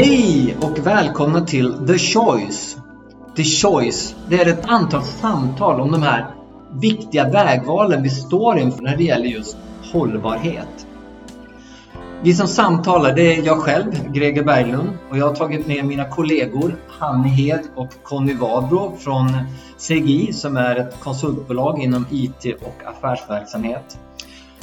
Hej och välkomna till The Choice. The Choice, det är ett antal samtal om de här viktiga vägvalen vi står inför när det gäller just hållbarhet. Vi som samtalar det är jag själv, Greger Berglund, och jag har tagit med mina kollegor Hanni Hed och Conny Wadbro från CGI som är ett konsultbolag inom IT och affärsverksamhet.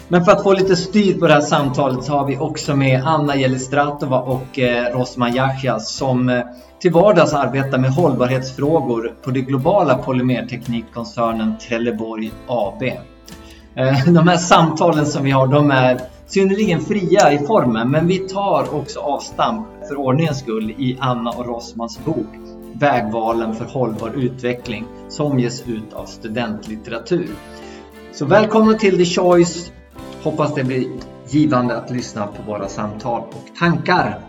Men för att få lite styr på det här samtalet så har vi också med Anna Jelistratova och eh, Rosman Yahya som eh, till vardags arbetar med hållbarhetsfrågor på det globala polymerteknikkoncernen Trelleborg AB. Eh, de här samtalen som vi har de är synnerligen fria i formen men vi tar också avstamp för ordningens skull i Anna och Rosmans bok Vägvalen för hållbar utveckling som ges ut av studentlitteratur. Så välkomna till The Choice Hoppas det blir givande att lyssna på våra samtal och tankar.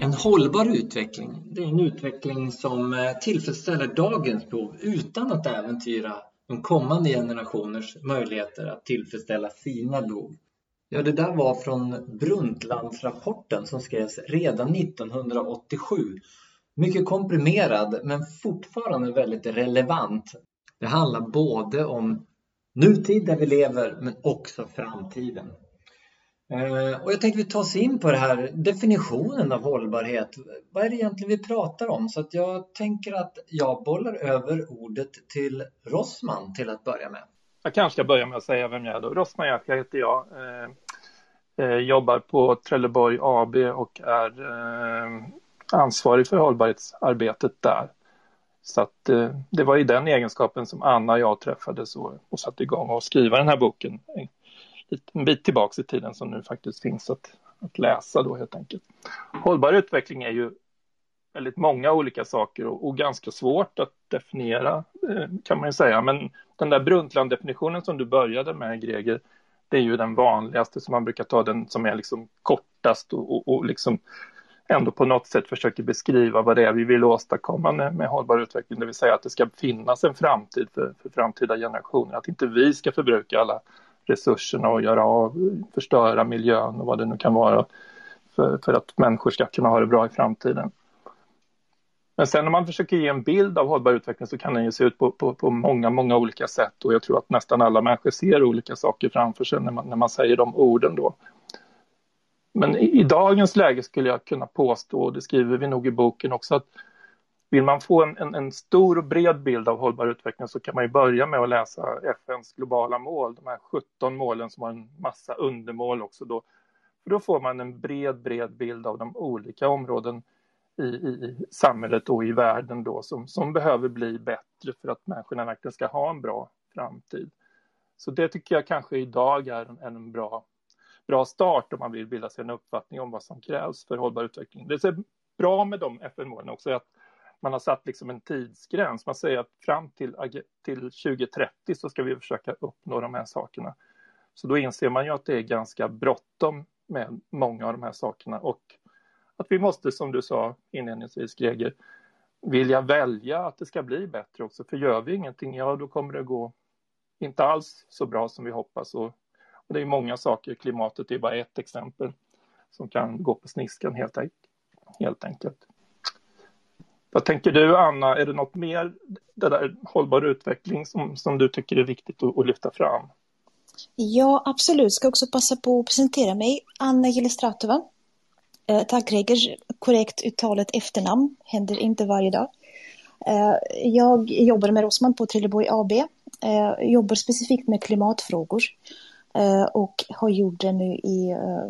En hållbar utveckling, det är en utveckling som eh, tillfredsställer dagens behov utan att äventyra de kommande generationers möjligheter att tillfredsställa sina behov. Ja, det där var från Brundtlandsrapporten som skrevs redan 1987. Mycket komprimerad men fortfarande väldigt relevant. Det handlar både om nutid där vi lever men också framtiden. Eh, och jag tänkte vi tar oss in på det här definitionen av hållbarhet. Vad är det egentligen vi pratar om? Så att jag tänker att jag bollar över ordet till Rossman till att börja med. Jag kanske ska börja med att säga vem jag är då. Rosman Jacka heter jag. Eh, Eh, jobbar på Trelleborg AB och är eh, ansvarig för hållbarhetsarbetet där. Så att, eh, det var i den egenskapen som Anna och jag träffades och, och satte igång att skriva den här boken. En, bit tillbaks i tiden som nu faktiskt finns att, att läsa då helt enkelt. Hållbar utveckling är ju väldigt många olika saker och, och, ganska svårt att definiera eh, kan man ju säga. Men den där Brundtland-definitionen som du började med Greger, det är ju den vanligaste som man brukar ta den som är liksom kortast och, och, och liksom ändå på något sätt försöker beskriva vad det är vi vill åstadkomma med, med hållbar utveckling, det vill säga att det ska finnas en framtid för, för framtida generationer, att inte vi ska förbruka alla resurserna och göra av, förstöra miljön och vad det nu kan vara för, för att människor ska kunna ha det bra i framtiden. Men sen när man försöker ge en bild av hållbar utveckling så kan den ju se ut på, på, på, många, många olika sätt och jag tror att nästan alla människor ser olika saker framför sig när man, när man säger de orden då. Men i, i dagens läge skulle jag kunna påstå, och det skriver vi nog i boken också, att vill man få en, en, en, stor och bred bild av hållbar utveckling så kan man ju börja med att läsa FNs globala mål, de här 17 målen som har en massa undermål också då. För då får man en bred, bred bild av de olika områden i, i samhället och i världen då som, som behöver bli bättre för att människorna verkligen ska ha en bra framtid. Så det tycker jag kanske idag är en, en bra, bra start om man vill bilda sig en uppfattning om vad som krävs för hållbar utveckling. Det är bra med de FN-målen också att man har satt liksom en tidsgräns. Man säger att fram till, till 2030 så ska vi försöka uppnå de här sakerna. Så då inser man ju att det är ganska bråttom med många av de här sakerna och att vi måste, som du sa inledningsvis Greger, vilja välja att det ska bli bättre också. För gör vi ingenting, ja då kommer det gå inte alls så bra som vi hoppas. Och, och det är många saker, klimatet är bara ett exempel som kan gå på sniskan helt, helt enkelt. Vad tänker du Anna, är det något mer, det där hållbar utveckling som, som du tycker är viktigt att, att lyfta fram? Ja, absolut. Ska också passa på att presentera mig. Anna Gillestratova Eh, tack Greger, korrekt uttalet efternamn händer inte varje dag. Eh, jag jobbar med Rosman på Trelleborg AB. Eh, jobbar specifikt med klimatfrågor eh, och har gjort det nu i eh,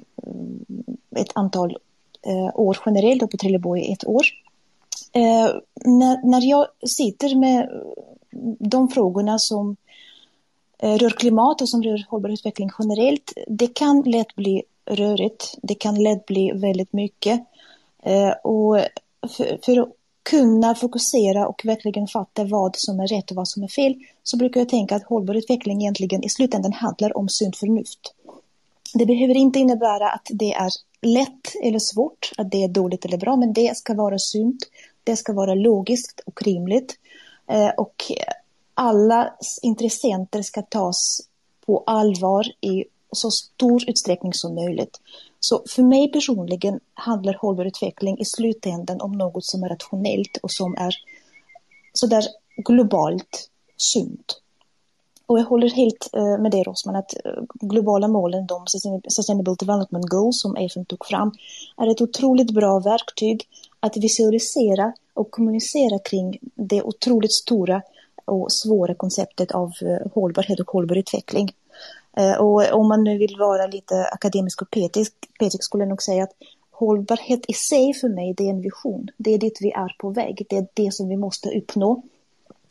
ett antal eh, år generellt på Trelleborg ett år. När jag sitter med de frågorna som rör klimat och som rör hållbar utveckling generellt, det kan lätt bli rörigt. Det kan lätt bli väldigt mycket. Eh, och för, för, att kunna fokusera och verkligen fatta vad som är rätt och vad som är fel så brukar jag tänka att hållbar utveckling egentligen i slutändan handlar om sunt förnuft. Det behöver inte innebära att det är lätt eller svårt, att det är dåligt eller bra, men det ska vara sunt, det ska vara logiskt och rimligt. Eh, och alla intressenter ska tas på allvar i så stor utsträckning som möjligt. Så för mig personligen handlar hållbar utveckling i slutändan om något som är rationellt och som är sådär globalt sunt. Och jag håller helt eh, med dig Rosman att eh, globala målen, de Sustainable Development Goals som FN tog fram, är ett otroligt bra verktyg att visualisera och kommunicera kring det otroligt stora och svåra konceptet av eh, hållbarhet och hållbar utveckling. Eh, och om man nu vill vara lite akademisk och petisk, petisk skulle jag nog säga att hållbarhet i sig för mig, det är en vision. Det är dit vi är på väg. Det är det som vi måste uppnå.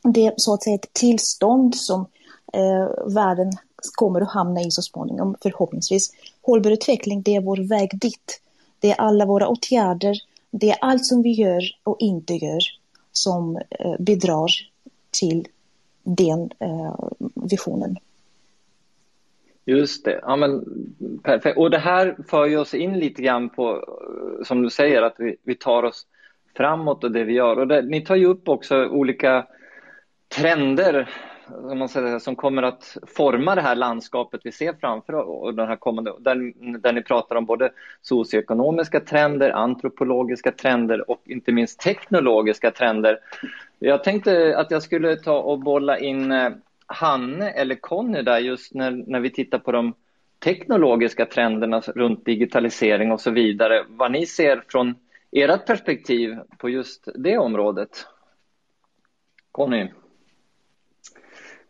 Det är så att säga ett tillstånd som eh, världen kommer att hamna i så småningom, förhoppningsvis. Hållbar utveckling, det är vår väg dit. Det är alla våra åtgärder, det är allt som vi gör och inte gör som eh, bidrar till den eh, visionen. Just det, ja men perfekt. Och det här för ju oss in lite grann på, eh, som du säger, att vi, vi tar oss framåt och det vi gör. Och det, ni tar ju upp också olika trender som, man säger, som kommer att forma det här landskapet vi ser framför oss, den här kommande, där, där ni pratar om både socioekonomiska trender, antropologiska trender och inte minst teknologiska trender. Jag tänkte att jag skulle ta och bolla in eh, Hanne eller Conny där just när, när vi tittar på de teknologiska trenderna runt digitalisering och så vidare. Vad ni ser från ert perspektiv på just det området? Conny?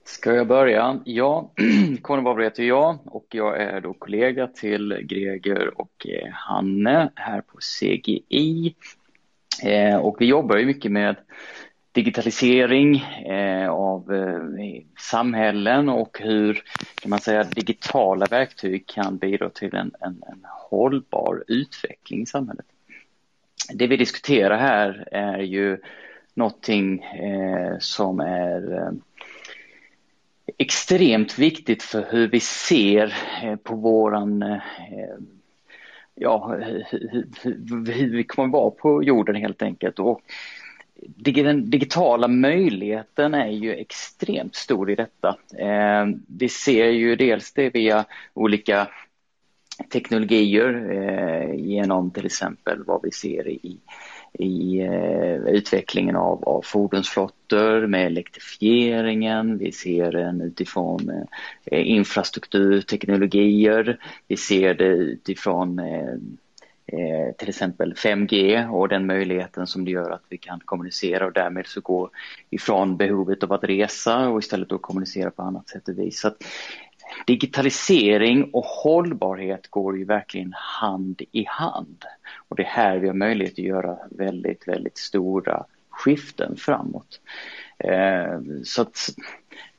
Ska jag börja? Ja, Conny Babler heter jag och jag är då kollega till Greger och eh, Hanne här på CGI. Eh, och vi jobbar ju mycket med digitalisering eh, av eh, samhällen och hur kan man säga, digitala verktyg kan bidra till en, en, en hållbar utveckling i samhället. Det vi diskuterar här är ju någonting eh, som är eh, extremt viktigt för hur vi ser eh, på våran eh, ja, hur vi kommer vara på jorden helt enkelt. Och den digitala möjligheten är ju extremt stor i detta. Eh, vi ser ju dels det via olika teknologier eh, genom till exempel vad vi ser i i eh, utvecklingen av, av fordonsflottor med elektrifieringen. Vi ser den utifrån eh, infrastrukturteknologier. Vi ser det utifrån eh, eh, till exempel 5G och den möjligheten som det gör att vi kan kommunicera och därmed så gå ifrån behovet av att resa och istället då kommunicera på annat sätt och vis. Så digitalisering och hållbarhet går ju verkligen hand i hand. Och det är här vi har möjlighet att göra väldigt, väldigt stora skiften framåt. Eh, så att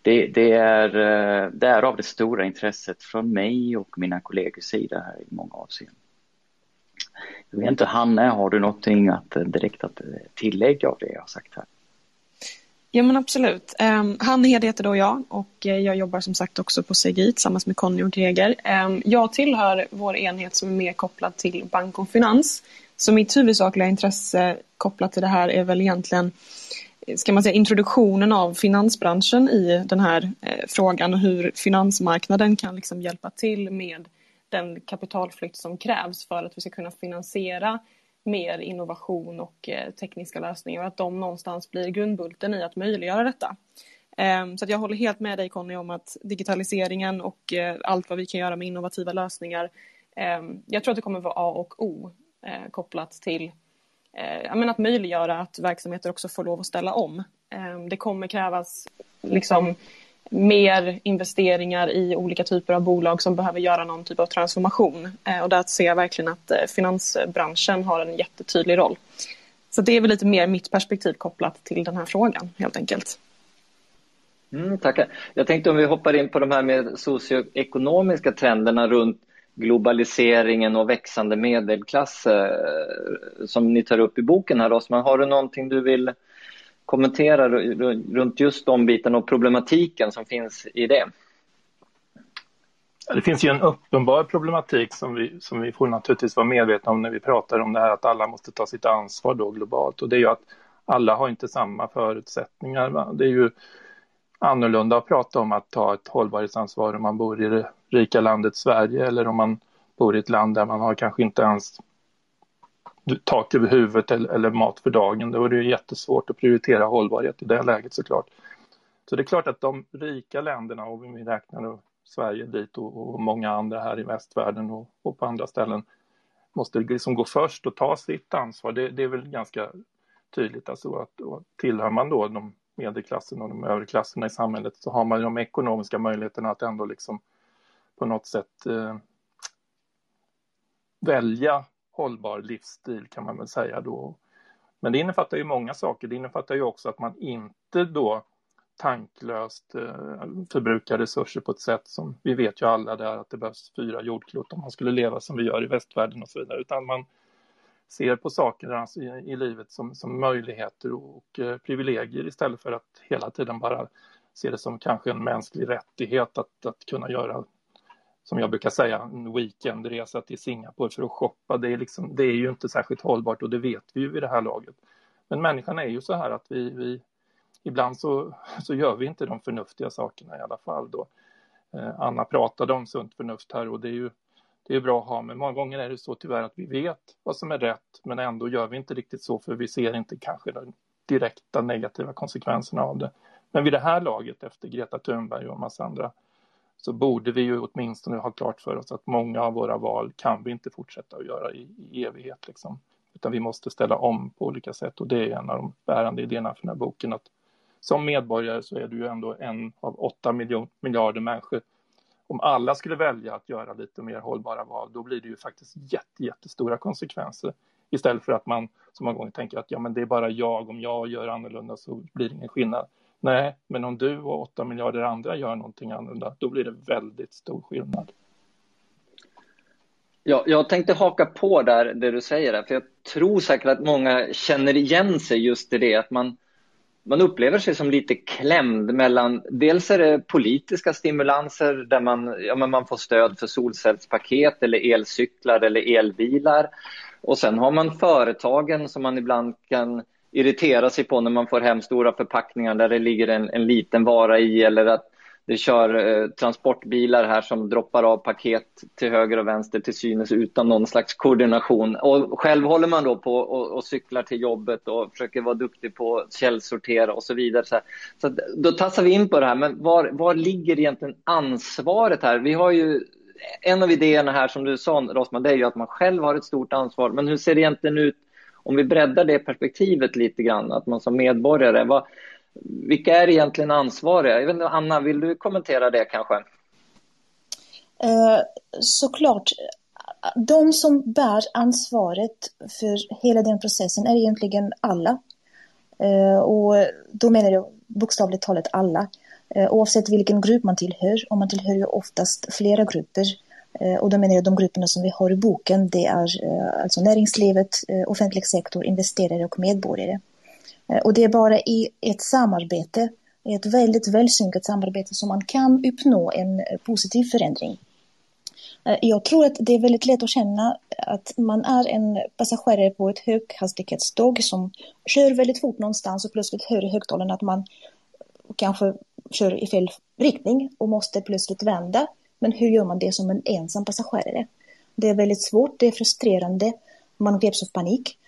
det, det, är eh, därav det stora intresset från mig och mina kollegors sida här i många avseenden. Jag vet inte, Hanne, har du någonting att eh, direkt att eh, tillägga av det jag har sagt här? Ja men absolut. Ehm, um, Hanna Hed heter då jag och eh, jag jobbar som sagt också på CGI tillsammans med Conny och Greger. Ehm, jag tillhör vår enhet som är mer kopplad till bank och finans. Så mitt huvudsakliga intresse kopplat till det här är väl egentligen ska man säga, introduktionen av finansbranschen i den här frågan och hur finansmarknaden kan liksom hjälpa till med den kapitalflykt som krävs för att vi ska kunna finansiera mer innovation och eh, tekniska lösningar och att de någonstans blir grundbulten i att möjliggöra detta. Ehm, så jag håller helt med dig Conny om att digitaliseringen och eh, allt vad vi kan göra med innovativa lösningar, ehm, jag tror att det kommer vara A och O eh, kopplat till att möjliggöra att verksamheter också får lov att ställa om. Ehm, det kommer krävas liksom mer investeringar i olika typer av bolag som behöver göra någon typ av transformation. Eh, och där ser jag verkligen att eh, finansbranschen har en jättetydlig roll. Så det är väl lite mer mitt perspektiv kopplat till den här frågan helt enkelt. Mm, tackar. Jag tänkte om vi hoppar in på de här med socioekonomiska trenderna runt globaliseringen och växande medelklass eh, som ni tar upp i boken här Rosman. Har du någonting du vill kommentera runt just de bitarna och problematiken som finns i det? Det finns ju en uppenbar problematik som vi, som vi får naturligtvis vara medvetna om när vi pratar om det här att alla måste ta sitt ansvar då globalt och det är ju att alla har inte samma förutsättningar. Det är ju annorlunda att prata om att ta ett hållbarhetsansvar om man bor i det rika landet Sverige eller om man bor i ett land där man har kanske inte ens tak över huvudet eller, eller mat för dagen. Då är det jättesvårt att prioritera hållbarhet i det läget såklart. Så det är klart att de rika länderna, och vi räknar Sverige dit och, och, många andra här i västvärlden och, och på andra ställen, måste liksom gå först och ta sitt ansvar. Det, det är väl ganska tydligt. Alltså att, och tillhör man då de medelklassen och de övre klasserna i samhället så har man de ekonomiska möjligheterna att ändå liksom på något sätt eh, välja hållbar livsstil kan man väl säga då. Men det innefattar ju många saker. Det innefattar ju också att man inte då tanklöst eh, förbrukar resurser på ett sätt som vi vet ju alla där att det behövs fyra jordklot om man skulle leva som vi gör i västvärlden och så vidare, utan man ser på saker alltså, i, i, livet som, som möjligheter och, och eh, privilegier istället för att hela tiden bara se det som kanske en mänsklig rättighet att, att kunna göra som jag brukar säga, en weekendresa till Singapore för att shoppa. Det är, liksom, det är ju inte särskilt hållbart och det vet vi ju vid det här laget. Men människan är ju så här att vi, vi ibland så, så gör vi inte de förnuftiga sakerna i alla fall. Då. Eh, Anna pratade om sunt förnuft här och det är ju det är bra att ha, men många gånger är det så tyvärr att vi vet vad som är rätt, men ändå gör vi inte riktigt så, för vi ser inte kanske de direkta negativa konsekvenserna av det. Men vid det här laget, efter Greta Thunberg och en massa andra, så borde vi ju åtminstone ha klart för oss att många av våra val kan vi inte fortsätta att göra i, i evighet, liksom. utan vi måste ställa om på olika sätt och det är en av de bärande idéerna för den här boken, att som medborgare så är du ju ändå en av åtta miljon, miljarder människor. Om alla skulle välja att göra lite mer hållbara val, då blir det ju faktiskt jätte, jättestora konsekvenser. Istället för att man som många gånger tänker att ja, men det är bara jag, om jag gör annorlunda så blir det ingen skillnad. Nej, men om du och åtta miljarder andra gör någonting annorlunda, då blir det väldigt stor skillnad. Ja, jag tänkte haka på där det du säger, där, för jag tror säkert att många känner igen sig just i det, att man, man upplever sig som lite klämd mellan, dels är det politiska stimulanser där man, ja, men man får stöd för solcellspaket eller elcyklar eller elbilar. Och sen har man företagen som man ibland kan irritera sig på när man får hem stora förpackningar där det ligger en, en liten vara i eller att det kör eh, transportbilar här som droppar av paket till höger och vänster till synes utan någon slags koordination. Och själv håller man då på och, och cyklar till jobbet och försöker vara duktig på att källsortera och så vidare. Så, så då tassar vi in på det här, men var, var ligger egentligen ansvaret här? Vi har ju en av idéerna här som du sa Rosman, det är ju att man själv har ett stort ansvar. Men hur ser det egentligen ut om vi breddar det perspektivet lite grann, att man som medborgare, vad, vilka är egentligen ansvariga? Jag vet inte, Anna, vill du kommentera det kanske? Eh, såklart, de som bär ansvaret för hela den processen är egentligen alla. Eh, och då menar jag bokstavligt talat alla. Eh, oavsett vilken grupp man tillhör, och man tillhör ju oftast flera grupper. Eh, och då menar jag de grupperna som vi har i boken, det är eh, alltså näringslivet, eh, offentlig sektor, investerare och medborgare. Och det är bara i ett samarbete, ett väldigt välsynkat samarbete som man kan uppnå en positiv förändring. Jag tror att det är väldigt lätt att känna att man är en passagerare på ett höghastighetståg som kör väldigt fort någonstans och plötsligt hör i högtalarna att man kanske kör i fel riktning och måste plötsligt vända. Men hur gör man det som en ensam passagerare? Det är väldigt svårt, det är frustrerande, man greps av panik.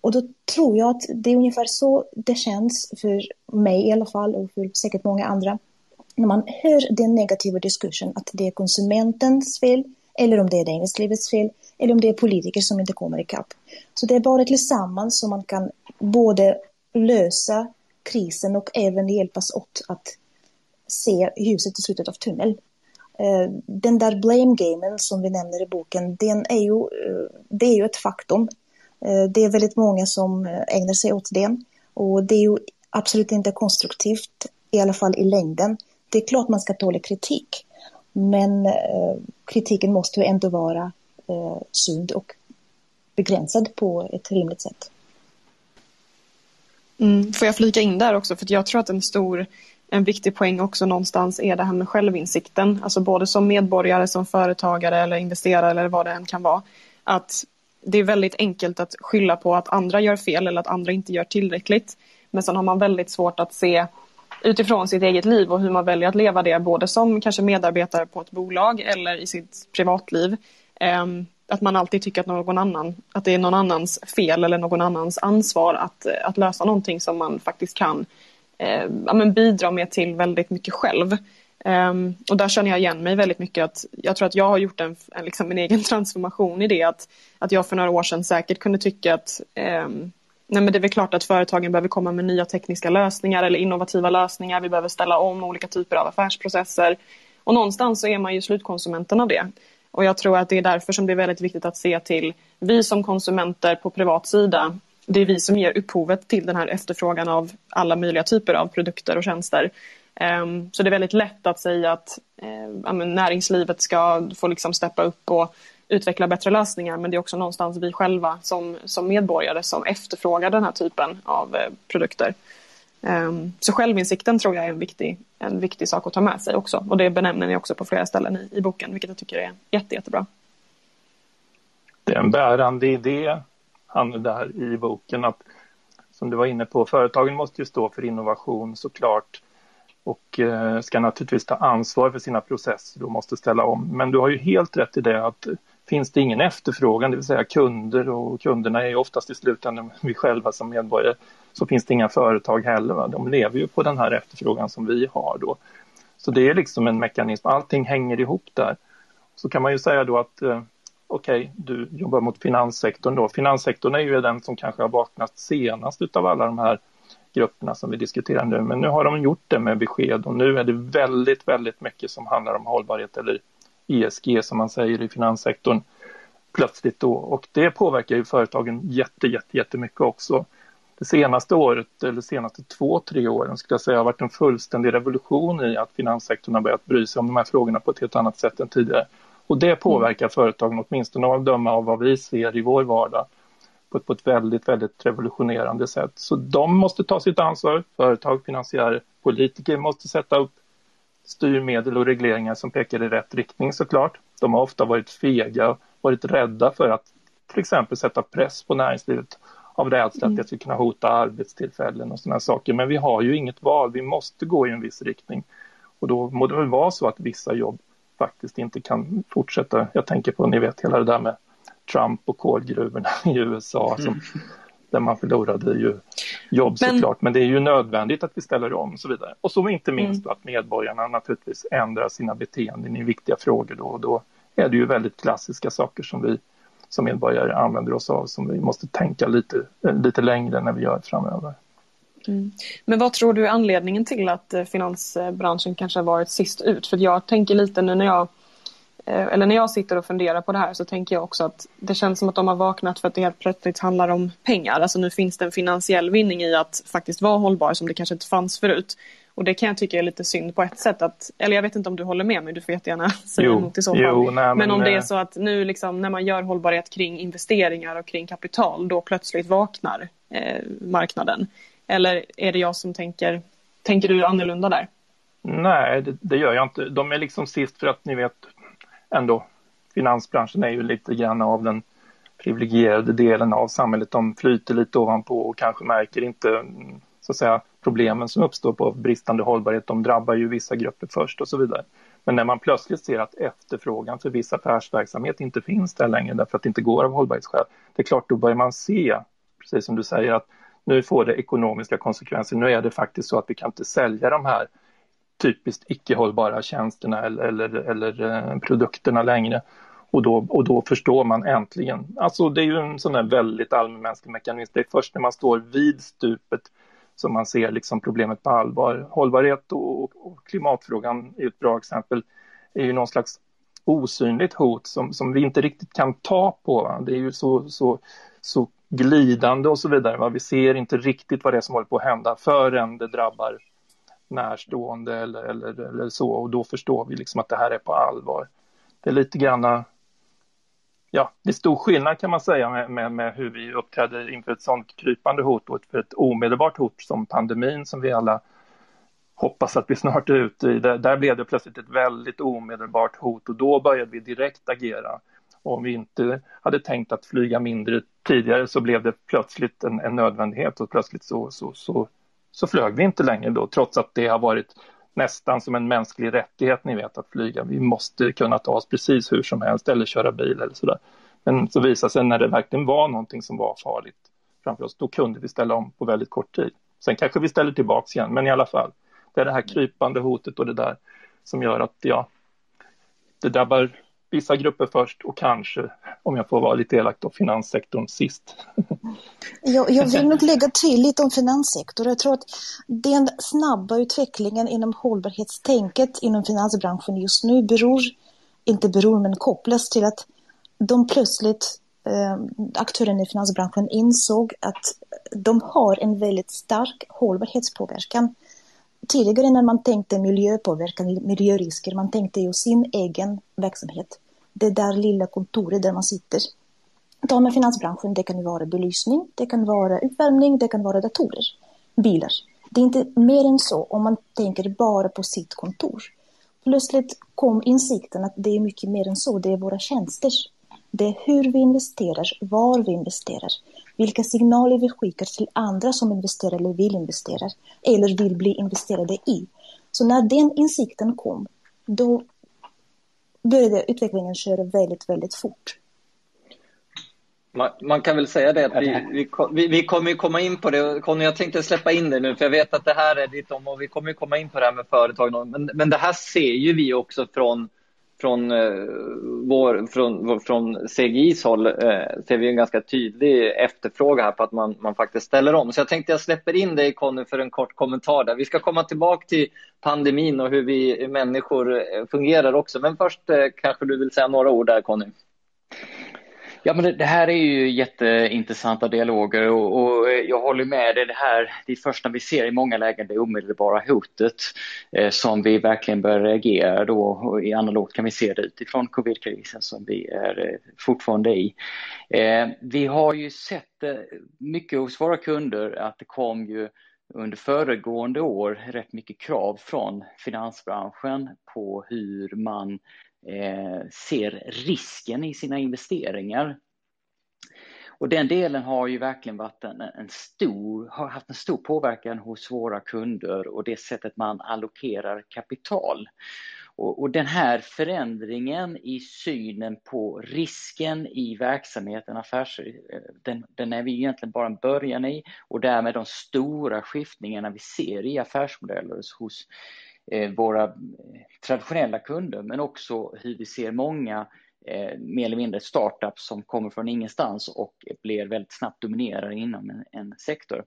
Och då tror jag att det är ungefär så det känns för mig i alla fall och för säkert många andra. När man hör den negativa diskursen att det är konsumentens fel eller om det är näringslivets fel eller om det är politiker som inte kommer ikapp. Så det är bara tillsammans som man kan både lösa krisen och även hjälpas åt att se ljuset i slutet av tunneln. Eh, den där blame gamen som vi nämner i boken, den är ju, eh, det är ju ett faktum. Eh, det är väldigt många som ägnar sig åt det och det är ju absolut inte konstruktivt, i alla fall i längden. Det är klart man ska tåla kritik, men kritiken måste ju ändå vara sund och begränsad på ett rimligt sätt. Mm, får jag flika in där också, för jag tror att en stor en viktig poäng också någonstans är det här med självinsikten, alltså både som medborgare, som företagare eller investerare eller vad det än kan vara. Att det är väldigt enkelt att skylla på att andra gör fel eller att andra inte gör tillräckligt. Men sen har man väldigt svårt att se utifrån sitt eget liv och hur man väljer att leva det, både som kanske medarbetare på ett bolag eller i sitt privatliv. Ehm, att man alltid tycker att, någon annan, att det är någon annans fel eller någon annans ansvar att, att lösa någonting som man faktiskt kan eh, ja, men bidra med till väldigt mycket själv. Um, och där känner jag igen mig väldigt mycket. att Jag tror att jag har gjort en, en, liksom en egen transformation i det. Att, att jag för några år sedan säkert kunde tycka att um, nej men det är väl klart att företagen behöver komma med nya tekniska lösningar eller innovativa lösningar. Vi behöver ställa om olika typer av affärsprocesser. Och någonstans så är man ju slutkonsumenten av det. Och jag tror att det är därför som det är väldigt viktigt att se till vi som konsumenter på privat sida. Det är vi som ger upphovet till den här efterfrågan av alla möjliga typer av produkter och tjänster. Ehm, så det är väldigt lätt att säga att eh, näringslivet ska få liksom steppa upp och utveckla bättre lösningar men det är också någonstans vi själva som, som medborgare som efterfrågar den här typen av eh, produkter. Ehm, så självinsikten tror jag är en viktig, en viktig sak att ta med sig också. Och det benämner ni också på flera ställen i, i boken, vilket jag tycker är jätte, jättebra. Det är en bärande idé, han där i boken, att som du var inne på, företagen måste ju stå för innovation såklart och eh, ska naturligtvis ta ansvar för sina processer och måste ställa om. Men du har ju helt rätt i det att finns det ingen efterfrågan, det vill säga kunder och kunderna är ju oftast i slutändan vi själva som medborgare, så finns det inga företag heller. Va? De lever ju på den här efterfrågan som vi har då. Så det är liksom en mekanism, allting hänger ihop där. Så kan man ju säga då att eh, okej, okay, du jobbar mot finanssektorn då. Finanssektorn är ju den som kanske har vaknat senast utav alla de här grupperna som vi diskuterar nu. Men nu har de gjort det med besked och nu är det väldigt, väldigt mycket som handlar om hållbarhet eller ESG som man säger i finanssektorn plötsligt då och det påverkar ju företagen jätte, jätte, jättemycket också. Det senaste året, eller senaste två, tre åren skulle jag säga har varit en fullständig revolution i att finanssektorn har börjat bry sig om de här frågorna på ett helt annat sätt än tidigare. Och det påverkar mm. företagen, åtminstone av döma av vad vi ser i vår vardag, på ett, på ett väldigt, väldigt revolutionerande sätt. Så de måste ta sitt ansvar, företag, finansiärer, politiker måste sätta upp styrmedel och regleringar som pekar i rätt riktning såklart. De har ofta varit fega, varit rädda för att till exempel sätta press på näringslivet av rädsla mm. att det ska kunna hota arbetstillfällen och sådana saker. Men vi har ju inget val, vi måste gå i en viss riktning. Och då må det väl vara så att vissa jobb faktiskt inte kan fortsätta. Jag tänker på, ni vet, hela det där med Trump och kolgruvorna i USA som mm där man förlorade ju jobb men... såklart. Men det är ju nödvändigt att vi ställer om och så vidare. Och så inte minst mm. att medborgarna naturligtvis ändrar sina beteenden i viktiga frågor då och då är det ju väldigt klassiska saker som vi som medborgare använder oss av som vi måste tänka lite, lite längre när vi gör framöver. Mm. Men vad tror du är anledningen till att eh, finansbranschen kanske har varit sist ut? För jag tänker lite nu när jag Eh, eller när jag sitter och funderar på det här så tänker jag också att det känns som att de har vaknat för att det helt plötsligt handlar om pengar. Alltså nu finns det en finansiell vinning i att faktiskt vara hållbar som det kanske inte fanns förut. Och det kan jag tycka är lite synd på ett sätt. Att, eller jag vet inte om du håller med mig, du får jättegärna säga jo, emot i så fall. Jo, nej, men, men, om det är så att nu liksom, när man gör hållbarhet kring investeringar och kring kapital, då plötsligt vaknar eh, marknaden. Eller är det jag som tänker, tänker du annorlunda där? Nej, det, det, gör jag inte. De är liksom sist för att ni vet, ändå, finansbranschen är ju lite grann av den privilegierade delen av samhället. De flyter lite ovanpå och kanske märker inte så att säga, problemen som uppstår på bristande hållbarhet. De drabbar ju vissa grupper först och så vidare. Men när man plötsligt ser att efterfrågan för viss affärsverksamhet inte finns där längre därför att det inte går av hållbarhetsskäl. Det är klart, då börjar man se, precis som du säger, att nu får det ekonomiska konsekvenser. Nu är det faktiskt så att vi kan inte sälja de här typiskt icke hållbara tjänsterna eller, eller, eller eh, produkterna längre. Och då, och då förstår man äntligen. Alltså det är ju en sån där väldigt allmänmänsklig mekanism. Det är först när man står vid stupet som man ser liksom problemet på allvar. Hållbarhet och, och klimatfrågan är ett bra exempel. är ju någon slags osynligt hot som, som vi inte riktigt kan ta på. Det är ju så, så, så glidande och så vidare. Va? Vi ser inte riktigt vad det är som håller på att hända förrän det drabbar närstående eller, eller, eller så och då förstår vi liksom att det här är på allvar. Det är lite granna Ja, det är stor skillnad kan man säga med, med, med hur vi uppträder inför ett sådant krypande hot och för ett omedelbart hot som pandemin som vi alla hoppas att vi snart är ute i. Där, där blev det plötsligt ett väldigt omedelbart hot och då började vi direkt agera. Och om vi inte hade tänkt att flyga mindre tidigare så blev det plötsligt en, en nödvändighet och plötsligt så, så, så så flög vi inte längre då, trots att det har varit nästan som en mänsklig rättighet, ni vet, att flyga. Vi måste kunna ta oss precis hur som helst eller köra bil eller sådär. Men så visade sig när det verkligen var någonting som var farligt framför oss, då kunde vi ställa om på väldigt kort tid. Sen kanske vi ställer tillbaks igen, men i alla fall. Det är det här krypande hotet och det där som gör att, ja, det drabbar vissa grupper först och kanske, om jag får vara lite elak, då, finanssektorn sist. Jag, jag vill nog lägga till lite om finanssektorn. Jag tror att den snabba utvecklingen inom hållbarhetstänket inom finansbranschen just nu beror, inte beror, men kopplas till att de plötsligt, eh, aktörerna i finansbranschen insåg att de har en väldigt stark hållbarhetspåverkan. Tidigare när man tänkte miljöpåverkan, miljörisker, man tänkte ju sin egen verksamhet det där lilla kontoret där man sitter. Ta med finansbranschen, det kan vara belysning, det kan vara uppvärmning, det kan vara datorer, bilar. Det är inte mer än så om man tänker bara på sitt kontor. Plötsligt kom insikten att det är mycket mer än så, det är våra tjänster. Det är hur vi investerar, var vi investerar, vilka signaler vi skickar till andra som investerar eller vill investera, eller vill bli investerade i. Så när den insikten kom, då började utvecklingen köra väldigt, väldigt fort. Man, man, kan väl säga det att vi, vi, vi, vi kommer komma in på det. Conny, jag tänkte släppa in dig nu, för jag vet att det här är ditt om och vi kommer komma in på det här med företag. Men, men det här ser ju vi också från från, eh, vår, från, från CGIs håll eh, ser vi en ganska tydlig efterfrågan här på att man, man faktiskt ställer om. Så jag tänkte jag släpper in dig Conny för en kort kommentar där. Vi ska komma tillbaka till pandemin och hur vi människor eh, fungerar också. Men först eh, kanske du vill säga några ord där Conny. Ja, men det, det, här är ju jätteintressanta dialoger och, och, eh, jag håller med dig. Det här det första vi ser i många lägen det omedelbara hotet eh, som vi verkligen bör reagera då. Och I analogt kan vi se det utifrån covidkrisen som vi är eh, fortfarande i. Eh, vi har ju sett eh, mycket hos våra kunder att det kom ju under föregående år rätt mycket krav från finansbranschen på hur man Eh, ser risken i sina investeringar. Och den delen har ju verkligen varit en, en, stor, har haft en stor påverkan hos våra kunder och det sättet man allokerar kapital. Och, och, den här förändringen i synen på risken i verksamheten, affärs, eh, den, den är vi egentligen bara en början i och därmed de stora skiftningarna vi ser i affärsmodeller hos Eh, våra eh, traditionella kunder men också hur vi ser många eh, mer eller mindre startups som kommer från ingenstans och blir väldigt snabbt dominerade inom en, en sektor.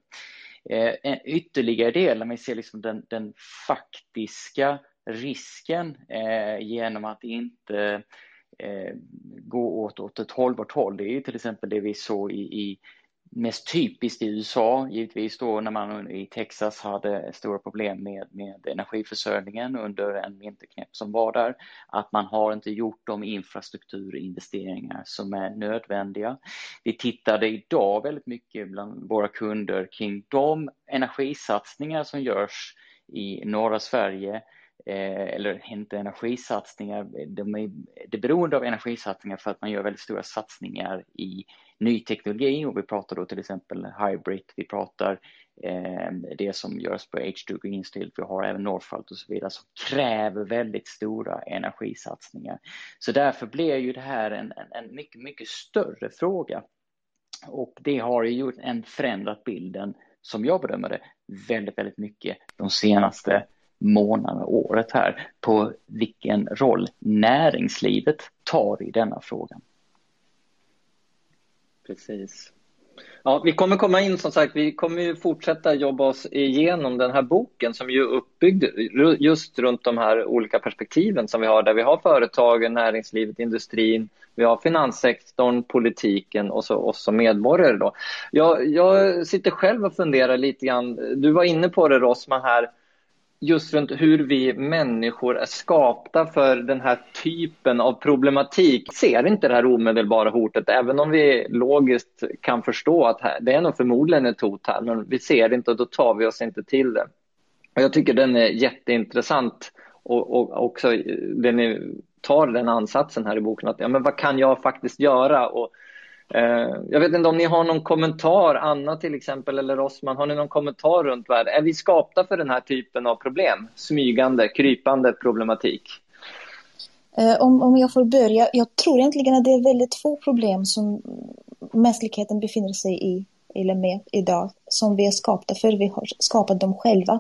Eh, en ytterligare del, när vi ser liksom den, den faktiska risken eh, genom att inte eh, gå åt, åt ett hållbart håll. Det är till exempel det vi såg i, i mest typiskt i USA, givetvis då när man i Texas hade stora problem med, med energiförsörjningen under en vinterknäpp som var där, att man har inte gjort de infrastrukturinvesteringar som är nödvändiga. Vi tittade idag väldigt mycket bland våra kunder kring de energisatsningar som görs i norra Sverige Eh, eller inte energisatsningar, de är, det är beroende av energisatsningar för att man gör väldigt stora satsningar i ny teknologi och vi pratar då till exempel hybrid, vi pratar eh, det som görs på H2 Green Steel, vi har även Northvolt och så vidare som kräver väldigt stora energisatsningar. Så därför blir ju det här en, en, en mycket, mycket större fråga och det har ju gjort en förändrat bilden som jag bedömer det väldigt, väldigt mycket de senaste månaderna, året här på vilken roll näringslivet tar i denna frågan. Precis. Ja, vi kommer komma in som sagt, vi kommer ju fortsätta jobba oss igenom den här boken som ju är uppbyggd just runt de här olika perspektiven som vi har där vi har företagen, näringslivet, industrin, vi har finanssektorn, politiken och så oss som medborgare. Då. Jag, jag sitter själv och funderar lite grann, du var inne på det Rosman här, just runt hur vi människor är skapta för den här typen av problematik. Ser inte det här omedelbara hotet, även om vi logiskt kan förstå att det är nog förmodligen ett hot här, men vi ser det inte och då tar vi oss inte till det. Och jag tycker den är jätteintressant och, och också eh, det ni tar den ansatsen här i boken, att ja, men vad kan jag faktiskt göra? Och Eh, jag vet inte om ni har någon kommentar, Anna till exempel, eller Rosman, har ni någon kommentar runt världen, är vi skapta för den här typen av problem? Smygande, krypande problematik? Eh, om, om jag får börja, jag tror egentligen att det är väldigt få problem som mänskligheten befinner sig i, eller med idag, som vi är skapta för. Vi har skapat dem själva.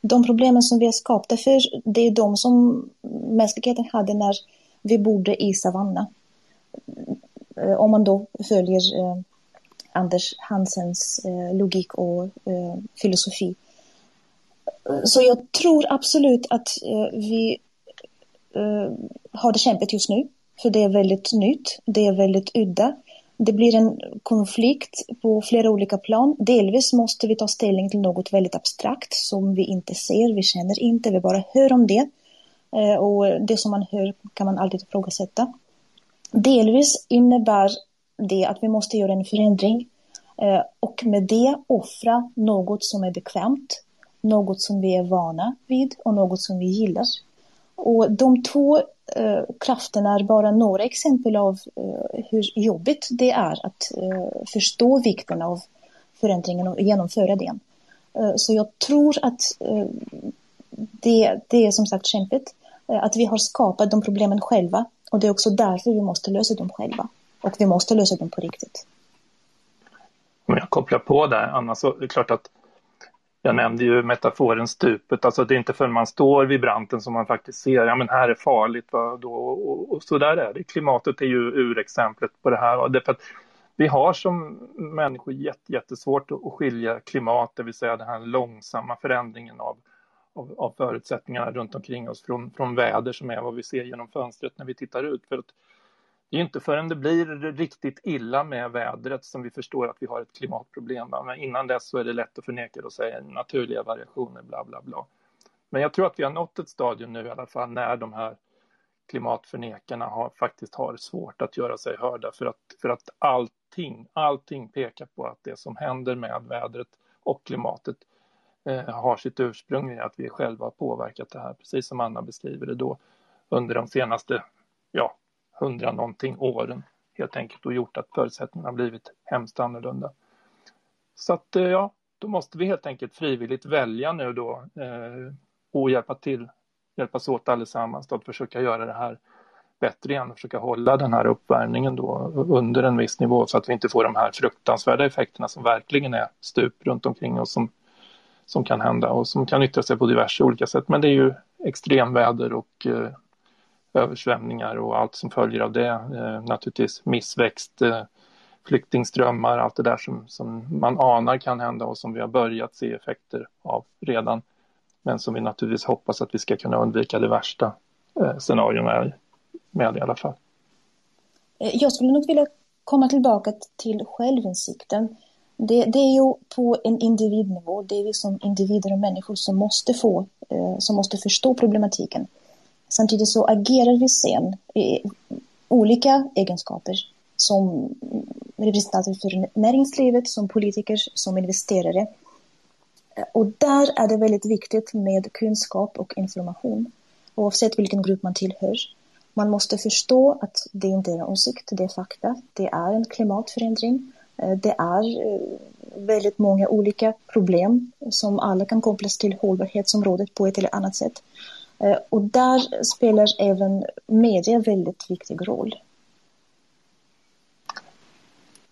De problemen som vi är skapta för, det är de som mänskligheten hade när vi bodde i savanna. Eh, om man då följer eh, Anders Hansens eh, logik och eh, filosofi. Eh, så jag tror absolut att eh, vi eh, har det kämpigt just nu. För det är väldigt nytt, det är väldigt udda. Det blir en konflikt på flera olika plan. Delvis måste vi ta ställning till något väldigt abstrakt som vi inte ser, vi känner inte, vi bara hör om det. Eh, och det som man hör kan man alltid ifrågasätta. Delvis innebär det att vi måste göra en förändring eh, och med det offra något som är bekvämt, något som vi är vana vid och något som vi gillar. Och de två eh, krafterna är bara några exempel av eh, hur jobbigt det är att eh, förstå vikten av förändringen och genomföra den. Eh, så jag tror att eh, det, det är som sagt kämpigt. Eh, att vi har skapat de problemen själva och det är också därför vi måste lösa dem själva. Och vi måste lösa dem på riktigt. Om jag kopplar på där, Anna, så är det klart att jag nämnde ju metaforen stupet, alltså det är inte förrän man står vid branten som man faktiskt ser, ja men här är farligt, va? då? Och, och så där är det. Klimatet är ju urexemplet på det här. Därför att vi har som människor jättesvårt att skilja klimat, det vill säga den här långsamma förändringen av av, av förutsättningarna runt omkring oss från, från väder som är vad vi ser genom fönstret när vi tittar ut. För att det är inte förrän det blir riktigt illa med vädret som vi förstår att vi har ett klimatproblem. Men innan dess så är det lätt att förneka och säga naturliga variationer, bla bla bla. Men jag tror att vi har nått ett stadium nu i alla fall när de här klimatförnekarna har, faktiskt har svårt att göra sig hörda för att, för att allting, allting pekar på att det som händer med vädret och klimatet Eh, har sitt ursprung i att vi själva har påverkat det här, precis som Anna beskriver det då, under de senaste, ja, hundra någonting åren helt enkelt och gjort att förutsättningarna har blivit hemskt annorlunda. Så att eh, ja, då måste vi helt enkelt frivilligt välja nu då eh, och hjälpa till, hjälpas åt allesammans då att försöka göra det här bättre igen och försöka hålla den här uppvärmningen då under en viss nivå så att vi inte får de här fruktansvärda effekterna som verkligen är stup runt omkring oss som som kan hända och som kan yttra sig på diverse olika sätt. Men det är ju extremväder och eh, översvämningar och allt som följer av det. Eh, naturligtvis missväxt, eh, flyktingströmmar, allt det där som, som man anar kan hända och som vi har börjat se effekter av redan. Men som vi naturligtvis hoppas att vi ska kunna undvika det värsta eh, scenarierna med i alla fall. Eh, jag skulle nog vilja komma tillbaka till självinsikten. Det, det, är ju på en individnivå, det är vi som individer och människor som måste få, eh, som måste förstå problematiken. Samtidigt så agerar vi sen i olika egenskaper som representanter för näringslivet, som politiker, som investerare. Eh, och där är det väldigt viktigt med kunskap och information, oavsett vilken grupp man tillhör. Man måste förstå att det inte är en åsikt, det är fakta, det är en klimatförändring Eh, det är eh, väldigt många olika problem som alla kan kopplas till hållbarhetsområdet på ett eller annat sätt. Eh, och där spelar även media väldigt viktig roll.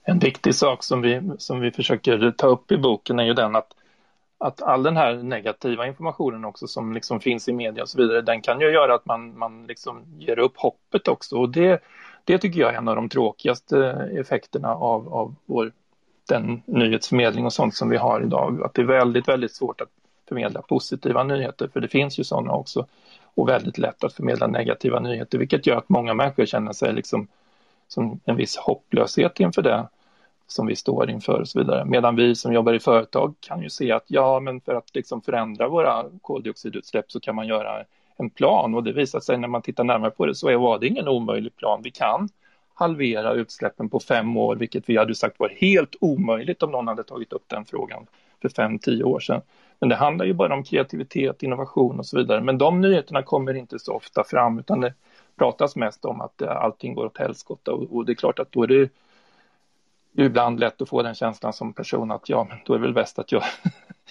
En viktig sak som vi, som vi försöker ta upp i boken är ju den att, att all den här negativa informationen också som liksom finns i media och så vidare, den kan ju göra att man, man liksom ger upp hoppet också. Och det, det tycker jag är en av de tråkigaste eh, effekterna av, av vår, den nyhetsförmedling och sånt som vi har idag. Att det är väldigt, väldigt svårt att förmedla positiva nyheter, för det finns ju sådana också. Och väldigt lätt att förmedla negativa nyheter, vilket gör att många människor känner sig liksom som en viss hopplöshet inför det som vi står inför och så vidare. Medan vi som jobbar i företag kan ju se att ja, men för att liksom förändra våra koldioxidutsläpp så kan man göra en plan och det visar sig när man tittar närmare på det så var det ingen omöjlig plan. Vi kan halvera utsläppen på fem år, vilket vi hade sagt var helt omöjligt om någon hade tagit upp den frågan för fem, tio år sedan. Men det handlar ju bara om kreativitet, innovation och så vidare. Men de nyheterna kommer inte så ofta fram utan det pratas mest om att eh, allting går åt helskotta och, och det är klart att då är det ibland lätt att få den känslan som person att ja, men då är det väl bäst att jag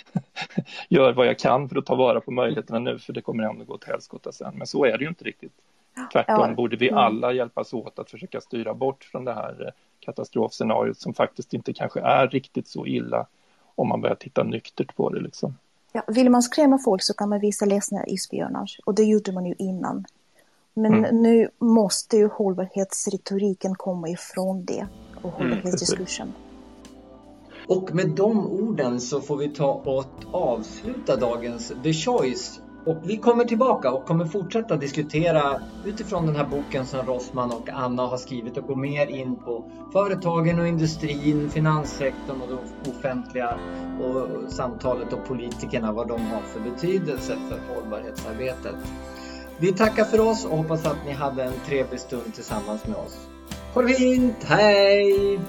gör vad jag kan för att ta vara på möjligheterna nu, för det kommer ändå gå till helskotta sen. Men så är det ju inte riktigt. Tvärtom ja. borde vi mm. alla hjälpas åt att försöka styra bort från det här eh, katastrofscenariot som faktiskt inte kanske är riktigt så illa om man börjar titta nyktert på det. Liksom. Ja, vill man skrämma folk så kan man visa ledsna isbjörnar och det gjorde man ju innan. Men mm. nu måste ju hållbarhetsretoriken komma ifrån det och mm, hållbarhetsdiskursen. Mm, och med de orden så får vi ta och avsluta dagens The Choice och vi kommer tillbaka och kommer fortsätta diskutera utifrån den här boken som Rossman och Anna har skrivit och gå mer in på företagen och industrin, finanssektorn och det offentliga och samtalet och politikerna, vad de har för betydelse för hållbarhetsarbetet. Vi tackar för oss och hoppas att ni hade en trevlig stund tillsammans med oss. Ha det fint, hej!